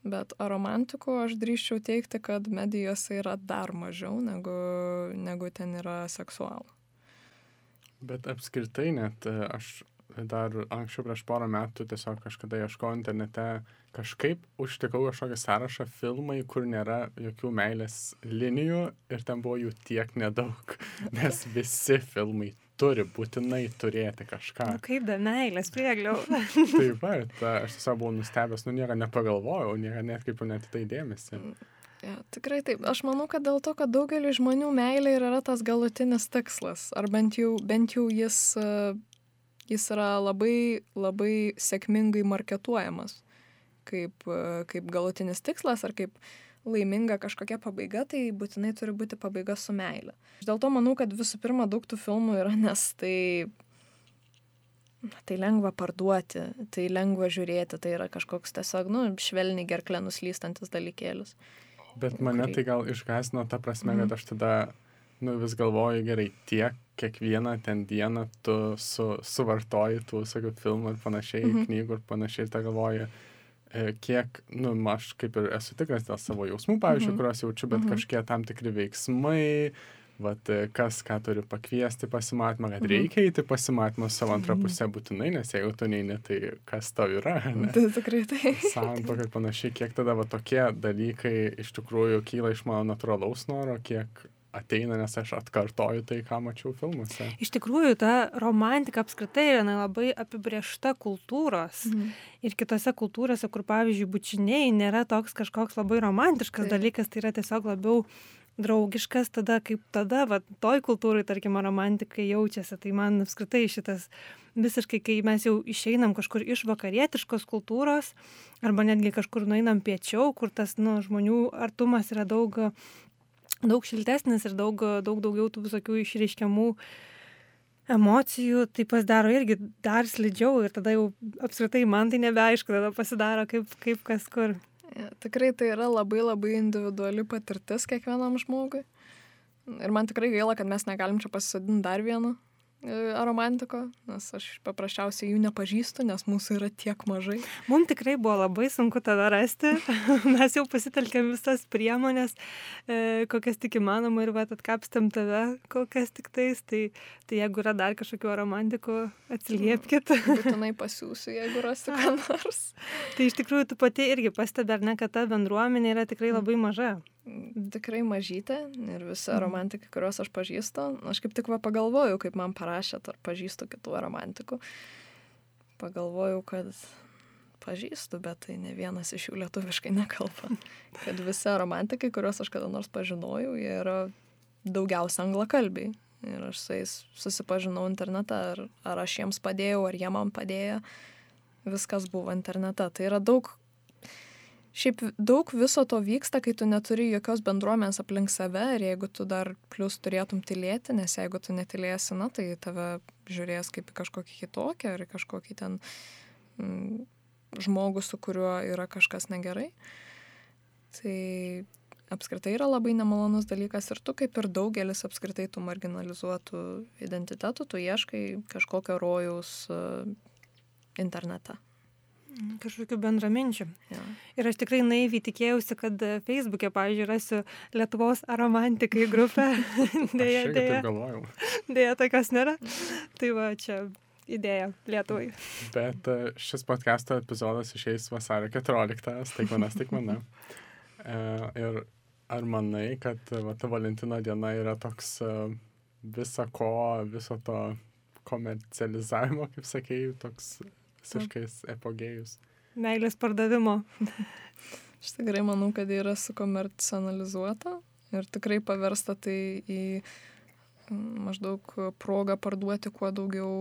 S1: Bet romantikų aš drįščiau teikti, kad medijose yra dar mažiau negu, negu ten yra seksualų.
S4: Bet apskritai net e, aš dar anksčiau prieš porą metų tiesiog kažkada ieškojau internete, kažkaip užtikau kažkokį sąrašą filmai, kur nėra jokių meilės linijų ir ten buvo jų tiek nedaug, nes visi filmai turi būtinai turėti kažką.
S5: Nu, kaip da meilės priegliau.
S4: Taip pat, aš tiesiog buvau nustebęs, nu nieko nepagalvojau, nieko net kaip net tai dėmesį.
S1: Ja, tikrai taip. Aš manau, kad dėl to, kad daugeliu žmonių meilė yra tas galutinis tikslas. Ar bent jau, bent jau jis, e, jis yra labai, labai sėkmingai marketuojamas kaip, kaip galutinis tikslas ar kaip laiminga kažkokia pabaiga, tai būtinai turi būti pabaiga su meilė. Dėl to manau, kad visų pirma daug tų filmų yra, nes tai, tai lengva parduoti, tai lengva žiūrėti, tai yra kažkoks tiesiog, nu, švelniai gerklė nuslystantis dalykėlis.
S4: Bet mane tai gal išgasino ta prasme, kad mhm. aš tada nu, vis galvoju gerai, tiek kiekvieną ten dieną tu su, suvartoji tų visokių filmų ir panašiai, mhm. knygų ir panašiai, ir ta galvoju, e, kiek, nu, aš kaip ir esu tikras dėl savo jausmų, pavyzdžiui, mhm. kuriuos jaučiu, bet mhm. kažkiek tam tikri veiksmai, vat e, kas ką turi pakviesti pasimatymą, kad mhm. reikia eiti pasimatymą savo antrą mhm. pusę būtinai, nes jeigu tu neini, tai kas tau yra.
S1: Tai tikrai tai.
S4: Santoka ir panašiai, kiek tada va tokie dalykai iš tikrųjų kyla iš mano natūralaus noro, kiek ateina, nes aš atkartoju tai, ką mačiau filmuose.
S5: Iš tikrųjų, ta romantika apskritai yra labai apibriešta kultūros. Mhm. Ir kitose kultūrose, kur pavyzdžiui, bučiniai nėra toks kažkoks labai romantiškas tai. dalykas, tai yra tiesiog labiau draugiškas, tada kaip tada, va, toj kultūrai, tarkim, romantikai jaučiasi. Tai man apskritai šitas visiškai, kai mes jau išeinam kažkur iš vakarietiškos kultūros, arba netgi kažkur nueinam piečiau, kur tas nu, žmonių artumas yra daug, daug šiltesnis ir daug, daug daugiau tų visokių išreiškiamų emocijų, tai pasidaro irgi dar slidžiau ir tada jau apskritai man tai nebeaišku, tada pasidaro kaip, kaip kas kur.
S1: Ja, tikrai tai yra labai labai individuali patirtis kiekvienam žmogui. Ir man tikrai gaila, kad mes negalim čia pasisadinti dar vieną romantiko, nes aš paprasčiausiai jų nepažįstu, nes mūsų yra tiek mažai.
S5: Mums tikrai buvo labai sunku tada rasti. Mes jau pasitelkėm visas priemonės, e, kokias tik įmanoma ir vat atkapstėm tave, kol kas tik tais. Tai, tai jeigu yra dar kažkokių romantikų, atsiliepkite.
S1: Būtinai pasiūsiu, jeigu rasiu ką nors.
S5: tai iš tikrųjų tu pati irgi pastebė, ar ne, kad ta bendruomenė yra tikrai labai maža
S1: tikrai mažytė ir visi mhm. romantikai, kuriuos aš pažįstu, aš kaip tik va pagalvojau, kaip man parašė, ar pažįstu kitų romantikų. Pagalvojau, kad pažįstu, bet tai ne vienas iš jų lietuviškai nekalba. Kad visi romantikai, kuriuos aš kada nors pažinojau, jie yra daugiausia anglakalbiai. Ir aš su jais susipažinau internete, ar, ar aš jiems padėjau, ar jie man padėjo. Viskas buvo internete. Tai yra daug Šiaip daug viso to vyksta, kai tu neturi jokios bendruomenės aplink save ir jeigu tu dar plus turėtum tylėti, nes jeigu tu netilėsi, na, tai tave žiūrės kaip kažkokį kitokį ar kažkokį ten mm, žmogų, su kuriuo yra kažkas negerai. Tai apskritai yra labai nemalonus dalykas ir tu kaip ir daugelis apskritai tų marginalizuotų identitetų, tu ieškai kažkokio rojaus uh, internete.
S5: Kažkokių bendraminčių. Ja. Ir aš tikrai naiviai tikėjausi, kad Facebook'e, pavyzdžiui, rasiu Lietuvos aromantikai grupę.
S4: dėja, dėja.
S5: Dėja, tokios nėra. Tai va, čia idėja Lietuvai.
S4: Bet e, šis podcast'o epizodas išeis vasario 14, staigmenas staigmena. E, ir ar manai, kad va, ta Valentino diena yra toks e, visa ko, viso to komercializavimo, kaip sakėjai, toks visiškais epogėjus.
S5: Meilės pardavimo.
S1: Aš tikrai manau, kad yra sukomercionalizuota ir tikrai paversta tai į maždaug progą parduoti kuo daugiau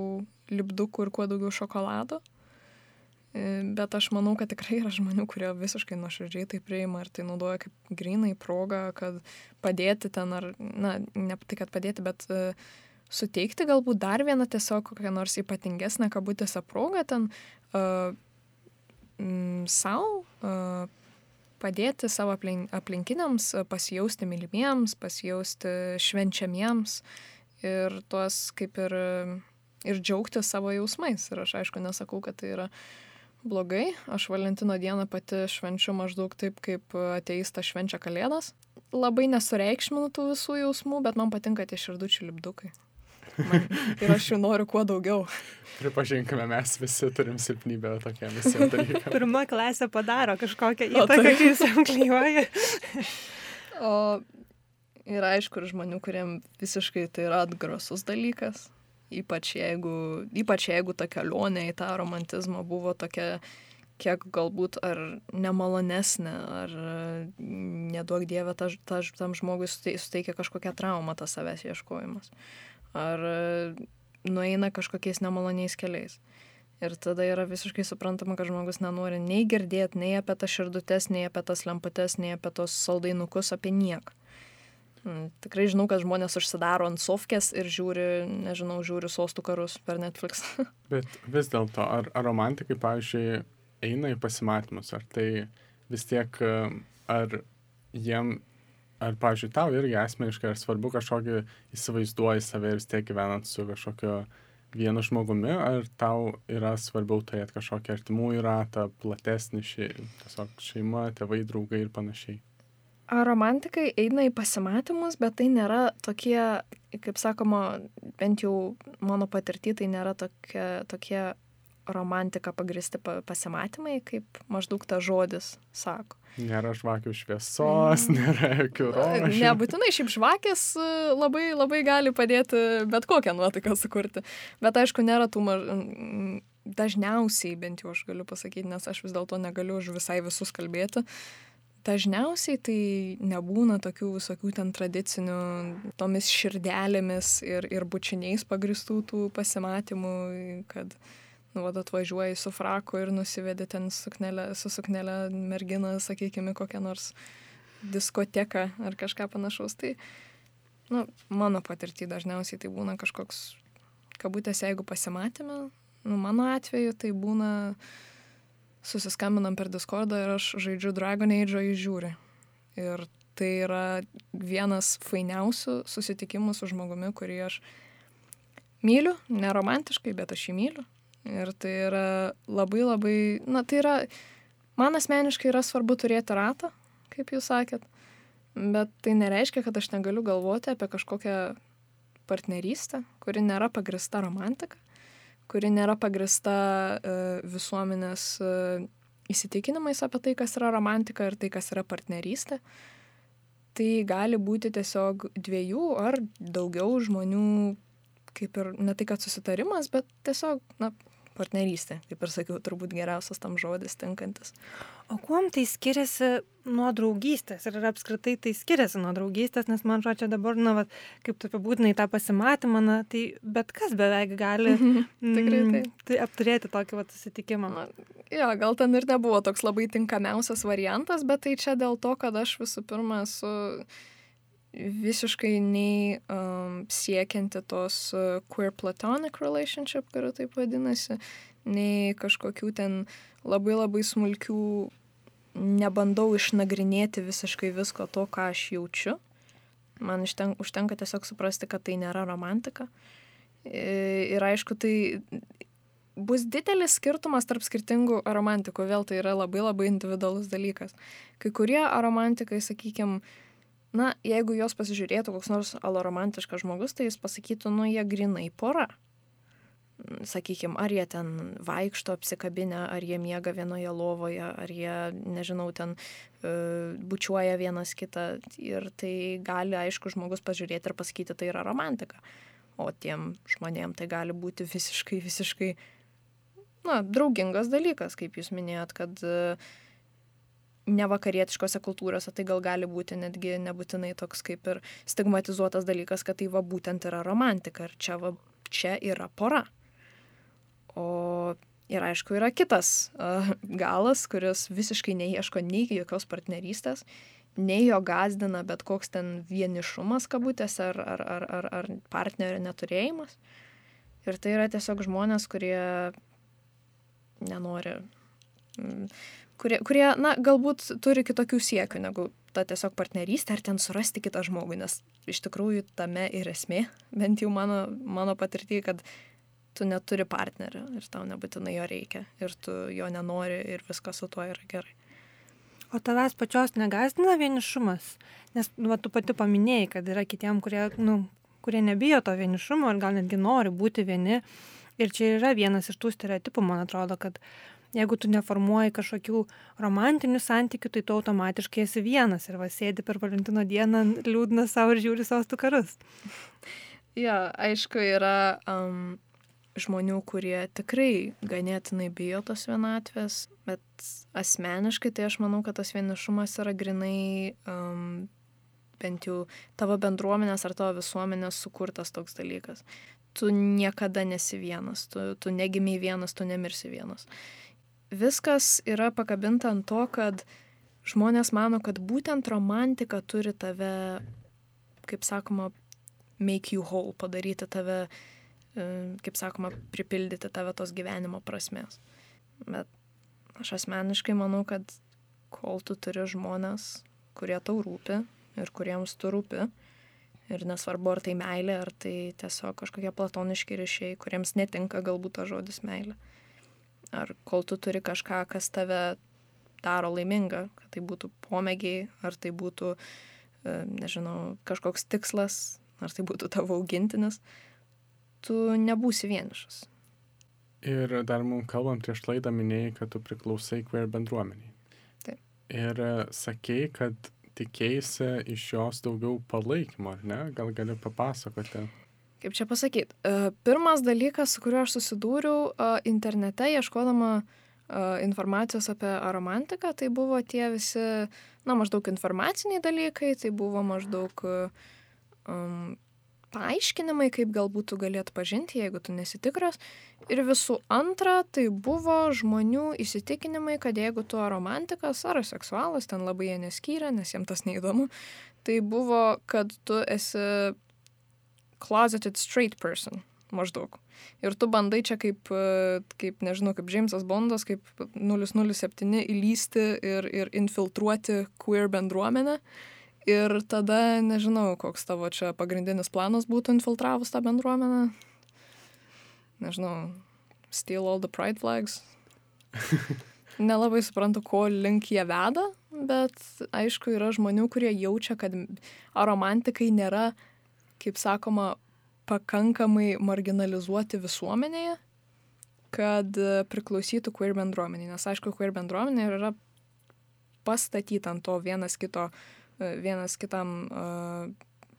S1: lipdukų ir kuo daugiau šokolado. E, bet aš manau, kad tikrai yra žmonių, kurie visiškai nuoširdžiai tai priima ir tai naudoja kaip grinai progą, kad padėti ten ar, na, ne tai, kad padėti, bet uh, suteikti galbūt dar vieną tiesiog kokią nors ypatingesnę kabutėse progą ten uh, mm, savo uh, padėti savo aplink, aplinkiniams pasijausti mylimiems, pasijausti švenčiamiems ir tuos kaip ir, ir džiaugti savo jausmais. Ir aš aišku nesakau, kad tai yra blogai. Aš Valentino dieną pati švenčiu maždaug taip, kaip ateista švenčia Kalėdas. Labai nesureikšminu tų visų jausmų, bet man patinka tie širdučių lipdukai. Man, ir aš jų noriu kuo daugiau.
S4: Pripažinkime, mes visi turim silpnybę tokiem visiems dalykams.
S5: Pirma klasė padaro kažkokią įtaką, kai jūs amklijuoja.
S1: O yra aišku ir žmonių, kuriem visiškai tai yra atgrasus dalykas. Ypač jeigu, ypač jeigu ta kelionė į tą romantizmą buvo tokia kiek galbūt ar nemalonesnė, ar neduok dievę ta, ta, tam žmogui suteikia kažkokią traumą tas savęs ieškojimas. Ar nueina kažkokiais nemaloniais keliais. Ir tada yra visiškai suprantama, kad žmogus nenori nei girdėti, nei apie tas širdutes, nei apie tas lemputes, nei apie tos saldainukus, apie nieką. Mm, tikrai žinau, kad žmonės užsidaro ant sofkės ir žiūri, nežinau, žiūri sostų karus per Netflix.
S4: Bet vis dėlto, ar, ar romantikai, pavyzdžiui, eina į pasimatymus, ar tai vis tiek, ar jiem, ar, pavyzdžiui, tau irgi asmeniškai, ar svarbu kažkokį įsivaizduoji save ir vis tiek gyvenant su kažkokio vienu žmogumi, ar tau yra svarbiau turėti kažkokį artimųjų ratą, platesnį šį, tiesiog šeima, tėvai, draugai ir panašiai.
S1: Ar romantikai eina į pasimatymus, bet tai nėra tokie, kaip sakoma, bent jau mano patirtį, tai nėra tokie, tokie romantika pagristi pasimatymai, kaip maždaug ta žodis sako.
S4: Nėra žvakių šviesos, mm. nėra jokių rožių.
S1: Nebūtinai, šiaip žvakės e, labai, labai gali padėti bet kokią nuotaiką sukurti. Bet aišku, nėra tų maž... dažniausiai, bent jau aš galiu pasakyti, nes aš vis dėlto negaliu už visai visus kalbėti. Dažniausiai tai nebūna tokių visokių ten tradicinių, tomis širdelėmis ir, ir bučiniais pagristų tų pasimatymų, kad nu, vad atvažiuoji su fraku ir nusivedi ten suknelę, su suknelė merginą, sakykime, kokią nors diskoteką ar kažką panašaus. Tai, nu, mano patirtį dažniausiai tai būna kažkoks, kabutės, jeigu pasimatėme, nu, mano atveju tai būna susiskambinam per Discordą ir aš žaidžiu Dragon Age, o jis žiūri. Ir tai yra vienas fainiausių susitikimų su žmogumi, kurį aš myliu, neromantiškai, bet aš jį myliu. Ir tai yra labai labai, na tai yra, man asmeniškai yra svarbu turėti ratą, kaip jūs sakėt, bet tai nereiškia, kad aš negaliu galvoti apie kažkokią partnerystę, kuri nėra pagrista romantika, kuri nėra pagrista uh, visuomenės uh, įsitikinimais apie tai, kas yra romantika ir tai, kas yra partnerystė. Tai gali būti tiesiog dviejų ar daugiau žmonių, kaip ir ne tai, kad susitarimas, bet tiesiog, na, partnerystė, kaip ir sakiau, turbūt geriausias tam žodis tinkantis.
S5: O kuom tai skiriasi nuo draugystės ir apskritai tai skiriasi nuo draugystės, nes man atrodo, čia dabar, na, va, kaip tu apibūdinai tą pasimatymą, na, tai bet kas beveik gali
S1: Tikrai tai.
S5: tai apturėti tokį va, susitikimą. Na,
S1: jo, gal ten ir nebuvo toks labai tinkamiausias variantas, bet tai čia dėl to, kad aš visų pirma esu visiškai nei um, siekianti tos uh, queer platonic relationship, kuri taip vadinasi, nei kažkokių ten labai labai smulkių, nebandau išnagrinėti visiškai visko to, ką aš jaučiu. Man išten, užtenka tiesiog suprasti, kad tai nėra romantika. Ir aišku, tai bus didelis skirtumas tarp skirtingų aromantikų. Vėl tai yra labai labai individualus dalykas. Kai kurie aromantikai, sakykime, na, jeigu jos pasižiūrėtų koks nors aloromantiškas žmogus, tai jis pasakytų, nu, jie grinai pora. Sakykime, ar jie ten vaikšto apsikabinę, ar jie miega vienoje lovoje, ar jie, nežinau, ten uh, bučiuoja vienas kitą. Ir tai gali, aišku, žmogus pažiūrėti ir pasakyti, tai yra romantika. O tiem žmonėm tai gali būti visiškai, visiškai, na, draugingas dalykas, kaip jūs minėjot, kad uh, nevakarietiškose kultūrose tai gal gali būti netgi nebūtinai toks kaip ir stigmatizuotas dalykas, kad tai va būtent yra romantika ir čia, va, čia yra pora. O ir aišku yra kitas uh, galas, kuris visiškai neieško nei jokios partnerystės, nei jo gazdina bet koks ten vienišumas kabutėse ar, ar, ar, ar, ar partnerio neturėjimas. Ir tai yra tiesiog žmonės, kurie nenori kurie, kurie, na, galbūt turi kitokių siekių negu ta tiesiog partnerystė ar ten surasti kitą žmogų, nes iš tikrųjų tame ir esmė, bent jau mano, mano patirtį, kad tu neturi partnerio ir tau nebūtinai jo reikia ir tu jo nenori ir viskas su tuo yra gerai.
S5: O tavęs pačios negazdina vienišumas, nes nu, va, tu pati paminėjai, kad yra kitiem, kurie, nu, kurie nebijo to vienišumo ir gal netgi nori būti vieni. Ir čia yra vienas iš tų stereotipų, man atrodo, kad jeigu tu neformuoji kažkokių romantinių santykių, tai tu automatiškai esi vienas ir vasėdi per Valentino dieną liūdna savo ir žiūri savo stukarus.
S1: Ja, aišku, yra um, žmonių, kurie tikrai ganėtinai bijo tos vienatvės, bet asmeniškai tai aš manau, kad tas vienišumas yra grinai um, bent jau tavo bendruomenės ar tavo visuomenės sukurtas toks dalykas. Tu niekada nesi vienas, tu, tu negimiai vienas, tu nemirsi vienas. Viskas yra pakabinta ant to, kad žmonės mano, kad būtent romantika turi tave, kaip sakoma, make you whole, padaryti tave, e, kaip sakoma, pripildyti tave tos gyvenimo prasmės. Bet aš asmeniškai manau, kad kol tu turi žmonės, kurie tau rūpi, ir kuriems tu rūpi. Ir nesvarbu, ar tai meilė, ar tai tiesiog kažkokie platoniški ryšiai, kuriems netinka galbūt ta žodis meilė. Ar kol tu turi kažką, kas tave daro laimingą, kad tai būtų pomėgiai, ar tai būtų, e, nežinau, kažkoks tikslas, ar tai būtų tavo augintinis, tu nebūsi vienišas.
S4: Ir dar mums kalbant prieš laidą minėjai, kad tu priklausai queer bendruomeniai.
S1: Taip.
S4: Ir e, sakei, kad tikėjaisi iš jos daugiau palaikymo, ar ne? Gal gali papasakoti?
S1: Kaip čia pasakyti? E, pirmas dalykas, su kuriuo aš susidūriau e, internete, ieškodama e, informacijos apie aromantiką, tai buvo tie visi, na, maždaug informaciniai dalykai, tai buvo maždaug um, paaiškinimai, kaip galbūt tu galėt pažinti, jeigu tu nesitikras. Ir visų antra, tai buvo žmonių įsitikinimai, kad jeigu tu romantikas ar seksualas, ten labai jie neskyrė, nes jiems tas neįdomu, tai buvo, kad tu esi closeted straight person maždaug. Ir tu bandai čia kaip, kaip nežinau, kaip Džeimsas Bondas, kaip 007 įlysti ir, ir infiltruoti queer bendruomenę. Ir tada nežinau, koks tavo čia pagrindinis planas būtų infiltravus tą bendruomenę. Nežinau, steal all the pride flags. Nelabai suprantu, ko link jie veda, bet aišku, yra žmonių, kurie jaučia, kad aromantikai nėra, kaip sakoma, pakankamai marginalizuoti visuomenėje, kad priklausytų queer bendruomeniai. Nes aišku, queer bendruomenė yra pastatyta ant to vienas kito uh, vienas kitam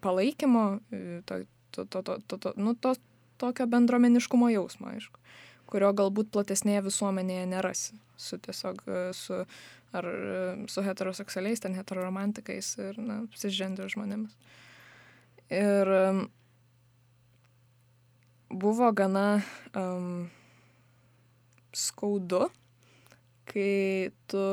S1: palaikymo, to, to, to, to, to, to, nu, to tokio bendromeniškumo jausmo, aišku, kurio galbūt platesnėje visuomenėje nerasi su tiesiog su, ar su heteroseksualiais, ten heteroromantikais ir, na, cisgender žmonėmis. Ir buvo gana um, skaudu, kai tu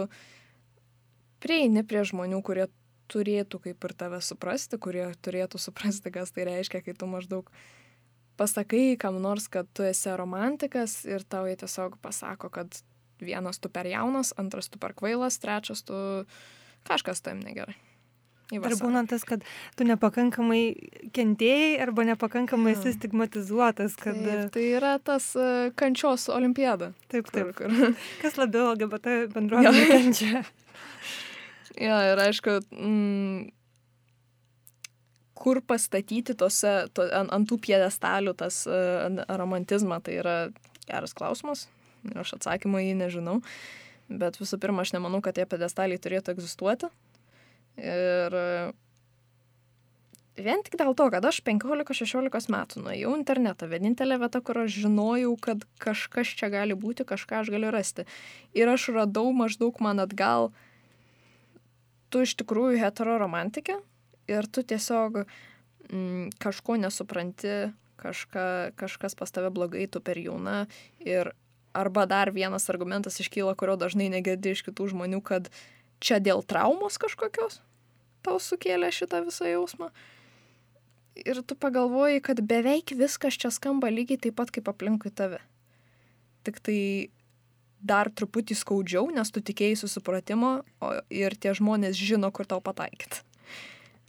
S1: prieini prie žmonių, kurie turėtų kaip ir tave suprasti, kurie turėtų suprasti, kas tai reiškia, kai tu maždaug pasakai kam nors, kad tu esi romantikas ir tau jie tiesiog pasako, kad vienas tu per jaunas, antras tu per kvailas, trečias tu kažkas tam negerai.
S5: Ar būna tas, kad tu nepakankamai kentėjai arba nepakankamai esi stigmatizuotas. Kad...
S1: Taip, tai yra tas uh, kančios olimpiada.
S5: Taip, taip. Kur, kur... Kas labiau LGBT bendruomenė kenčia?
S1: Jo, ir aišku, mm, kur pastatyti tose, to, ant, ant tų piedestalių tas uh, romantizmą, tai yra geras klausimas. Ir aš atsakymą jį nežinau. Bet visų pirma, aš nemanau, kad tie piedestaliai turėtų egzistuoti. Ir vien tik dėl to, kad aš 15-16 metų nuėjau internetą, vienintelė vieta, kur aš žinojau, kad kažkas čia gali būti, kažką aš galiu rasti. Ir aš radau maždaug man atgal uh, tu iš tikrųjų heteroromantikė ir tu tiesiog mm, kažko nesupranti, kažka, kažkas pas tave blogai, tu per jauna ir arba dar vienas argumentas iškyla, kurio dažnai negirdi iš kitų žmonių, kad čia dėl traumos kažkokios tau sukėlė šitą visą jausmą. Ir tu pagalvoji, kad beveik viskas čia skamba lygiai taip pat kaip aplinkui tave. Tik tai dar truputį skaudžiau, nes tu tikėjai susipratimo ir tie žmonės žino, kur tau pataikyt.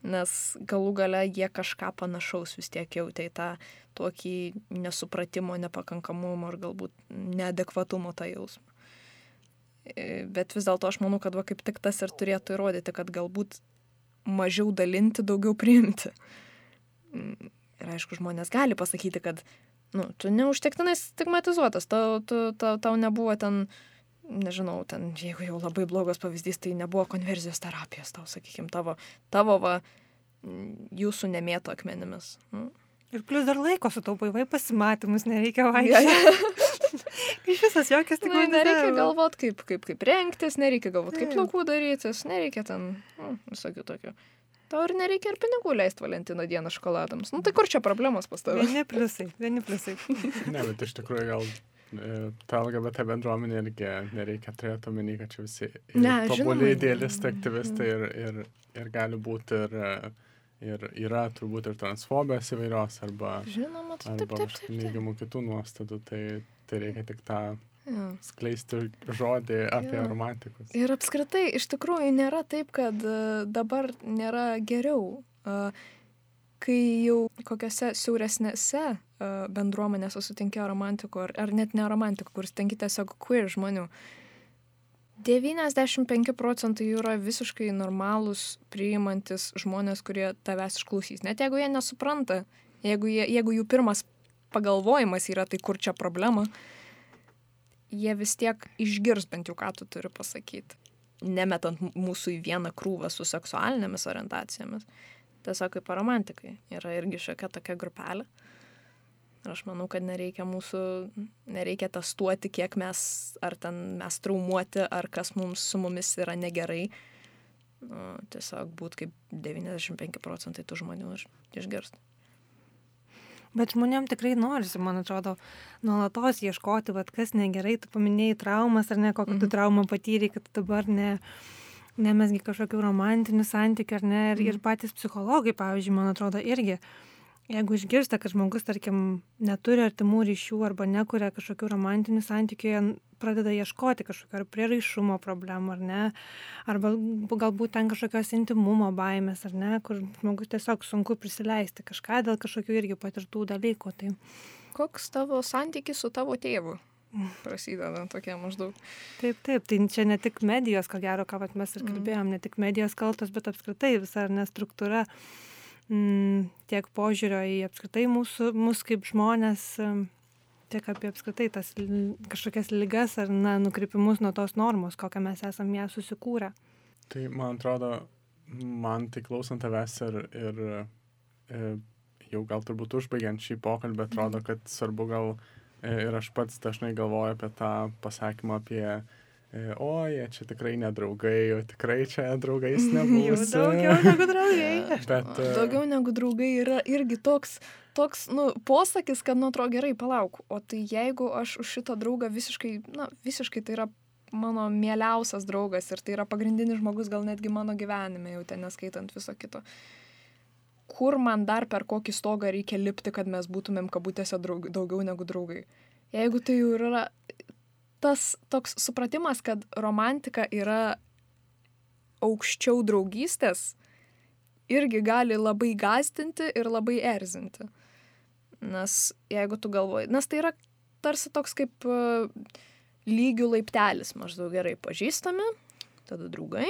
S1: Nes galų gale jie kažką panašaus vis tiek jautė į tą tokį nesupratimo, nepakankamumo ar galbūt neadekvatumo tą jausmą. E, bet vis dėlto aš manau, kad va kaip tik tas ir turėtų įrodyti, kad galbūt mažiau dalinti, daugiau priimti. Ir aišku, žmonės gali pasakyti, kad, nu, tu neužtektinai stigmatizuotas, tau, tu, tau, tau nebuvo ten, nežinau, ten, jeigu jau labai blogas pavyzdys, tai nebuvo konverzijos terapijos, tau, sakykime, tavo, tavo, va, jūsų nemėto akmenimis. Nu.
S5: Ir plus dar laiko sutaupai, vai pasimatymus nereikia
S1: Ja,
S5: vaikščioti.
S1: ja.
S5: Iš visas jokias tik
S1: Nu, nereikia galvot, kaip, kaip, kaip rengtis, nereikia galvot, kaip plaukų darytis, nereikia ten nu, visokių tokių. Tau ir nereikia ir pinigų leisti Valentino dieną šokoladams. Nu tai kur čia problemos pas tave?
S5: Vieni pliusai, vieni pliusai.
S4: Ne, bet iš tikrųjų gal e, ta LGBT bendruomenė irgi nereikia turėti omeny, kad čia visi ir
S1: Ne, žinoma.
S4: tobuli idealistai, aktyvistai ir, ir, ir gali būti ir, e, ir yra turbūt ir transfobijos įvairios arba,
S1: Žinoma, tu- taip,
S4: arba
S1: taip, taip. taip.
S4: neigiamų kitų nuostatų, tai, tai reikia tik tą
S1: Ja.
S4: skleisti žodį apie
S1: Jo.
S4: romantikus.
S1: Ir apskritai, iš tikrųjų, nėra taip, kad e, dabar nėra geriau. E, Kai jau kokiuose siauresnėse e, bendruomenėse sutinki romantikų, ar, ar net ne romantikų, kur sutinki tiesiog queer žmonių, 95 procentai jų yra visiškai normalūs, priimantis žmonės, kurie tavęs išklausys. Net jeigu jie nesupranta, jeigu, jie, jeigu jų pirmas pagalvojimas yra, tai kur čia problema, jie vis tiek išgirs bent jau, ką tu turi pasakyti. Nemetant mūsų į vieną krūvą su seksualinėmis orientacijomis. Tiesiog kaip romantikai. Yra irgi šiokia tokia grupelė. Ir aš manau, kad nereikia mūsų, nereikia testuoti, kiek mes, ar ten mes traumuoti, ar kas mums su mumis yra negerai. Nu, tiesiog būt kaip 95 procentai tų žmonių ir išgirsti.
S5: Bet žmonėm tikrai norisi, man atrodo, nuolatos ieškoti, vad kas negerai, tu paminėjai traumas ar ne, kokią tu
S1: Mhm.
S5: traumą patyrei, kad dabar ne, nemesgi kažkokių romantinių santykių ar ne. Ir, ir patys psichologai, pavyzdžiui, man atrodo, irgi, jeigu išgirsta, kad žmogus, tarkim, neturi artimų ryšių arba nekuria kažkokių romantinių santykių, pradeda ieškoti kažkokio ar prieraišumo problemų, ar ne, arba galbūt ten kažkokios intimumo baimės, ar ne, kur žmogus tiesiog sunku prisileisti kažką dėl kažkokių irgi patirtų dalykų. Tai
S1: Koks tavo santykis su tavo tėvu? Prasideda tokie maždaug.
S5: taip, taip, tai čia ne tik medijos, ko gero, ką mes ir
S1: Mhm.
S5: kalbėjom, ne tik medijos kaltos, bet apskritai visa ar ne struktūra, mm, tiek požiūrio į apskritai mūsų, mūsų kaip žmonės, mm, tiek apie apskritai tas kažkokias lygas ar na, nukrypimus nuo tos normos, kokią mes esame ją susikūrę.
S4: Tai man atrodo, man tai klausant tavęs ir, ir e, jau gal turbūt užbaigiant šį pokalbį, atrodo, kad svarbu gal e, ir aš pats dažnai galvoju apie tą pasakymą apie e, o, jie čia tikrai nedraugai, o tikrai čia draugais nebus.
S5: daugiau negu draugai.
S4: Bet, e,
S1: Daugiau negu draugai yra irgi toks, toks nu, posakis, kad, nu, atrodo gerai, palauk. O tai jeigu aš už šitą draugą visiškai, na, visiškai tai yra mano mieliausias draugas ir tai yra pagrindinis žmogus gal netgi mano gyvenime, jau ten neskaitant viso kito. Kur man dar per kokį stogą reikia lipti, kad mes būtumėm kabutėse draug, daugiau negu draugai. Jeigu tai jau yra tas toks supratimas, kad romantika yra aukščiau draugystės, irgi gali labai gazdinti ir labai erzinti. Nes jeigu tu galvoji, nes tai yra tarsi toks kaip e, lygių laiptelis, maždaug gerai pažįstami, tada draugai,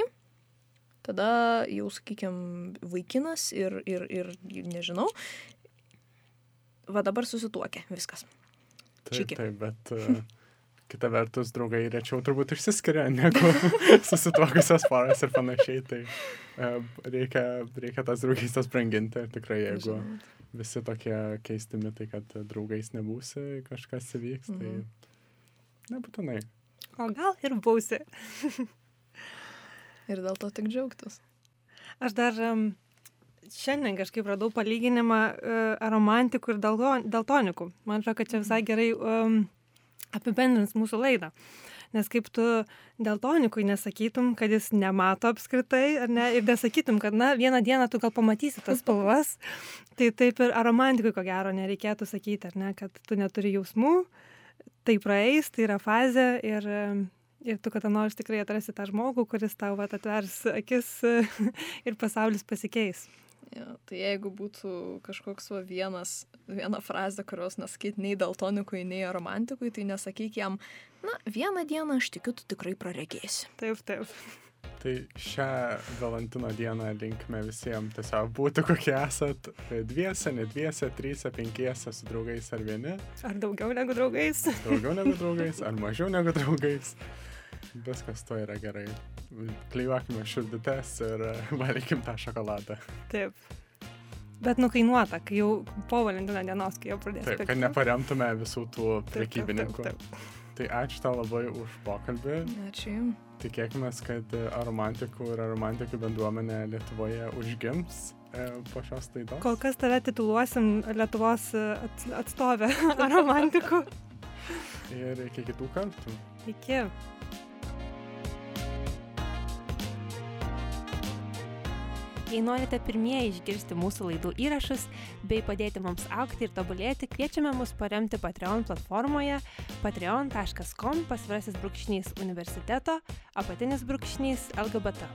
S1: tada jau, sakykime, vaikinas ir, ir, ir nežinau, va dabar susituokė, viskas.
S4: Taip,
S1: čiki.
S4: taip, bet uh, kita vertus, draugai rečiau turbūt išsiskiria negu susituokusios poros ir panašiai. Tai uh, reikia, reikia tas draugystės branginti ir tikrai, jeigu visi tokie keisti mitai, kad draugais nebūsi, kažkas įvyks, tai
S1: Mhm.
S4: nebūtinai.
S5: O gal ir būsi.
S1: Ir dėl to tik džiaugtis.
S5: Aš dar um, šiandien kažkaip radau palyginimą uh, romantikų ir dalto- daltonikų. Man atrodo, kad čia visai gerai um, apibendrins mūsų laidą. Nes kaip tu daltonikui nesakytum, kad jis nemato apskritai, ar ne, ir nesakytum, kad, na, vieną dieną tu gal pamatysi tas spalvas, tai taip ir romantikui, ko gero, nereikėtų sakyti, ar ne, kad tu neturi jausmų, tai praeis, tai yra fazė ir, ir tu kada nors tikrai atrasi tą žmogų, kuris tau atvers akis ir pasaulis pasikeis.
S1: Ja, tai jeigu būtų kažkoks va vienas, viena frazė, kurios nesakyt nei daltonikui, nei romantikui, tai nesakyk jam, na, vieną dieną aš tikiu, tu tikrai praregėsi.
S5: Taip, taip.
S4: Tai šią Valentino dieną linkime visiems tiesiog būti kokie esat. Dviese, ne dviese, tryse, penkiese, su draugais ar vieni.
S5: Ar daugiau negu draugais?
S4: Daugiau negu draugais, ar mažiau negu draugais. Viskas to yra gerai. Klyjuokime širdutes ir valykim tą šokoladą.
S5: Taip. Bet nukainuota, kai jau po Valentino dienos, kai jau pradės.
S4: Taip, kad neparemtume visų tų prekybininkų. Taip, taip, taip. Tai ačiū tau labai už pokalbį.
S1: Ačiū jums.
S4: Tikėkime, kad aromantikų ir aromantikų bendruomenė Lietuvoje užgims e, po šios laidos.
S5: Kol kas tave tituluosim Lietuvos atstovę aromantikų.
S4: ir iki kitų kartų.
S5: Iki.
S6: Jei norite pirmieji išgirsti mūsų laidų įrašus bei padėti mums aukti ir tobulėti, kviečiame mus paremti Patreon platformoje patreon.com pasvirasis brūkšnys universiteto apatinis brūkšnys LGBT.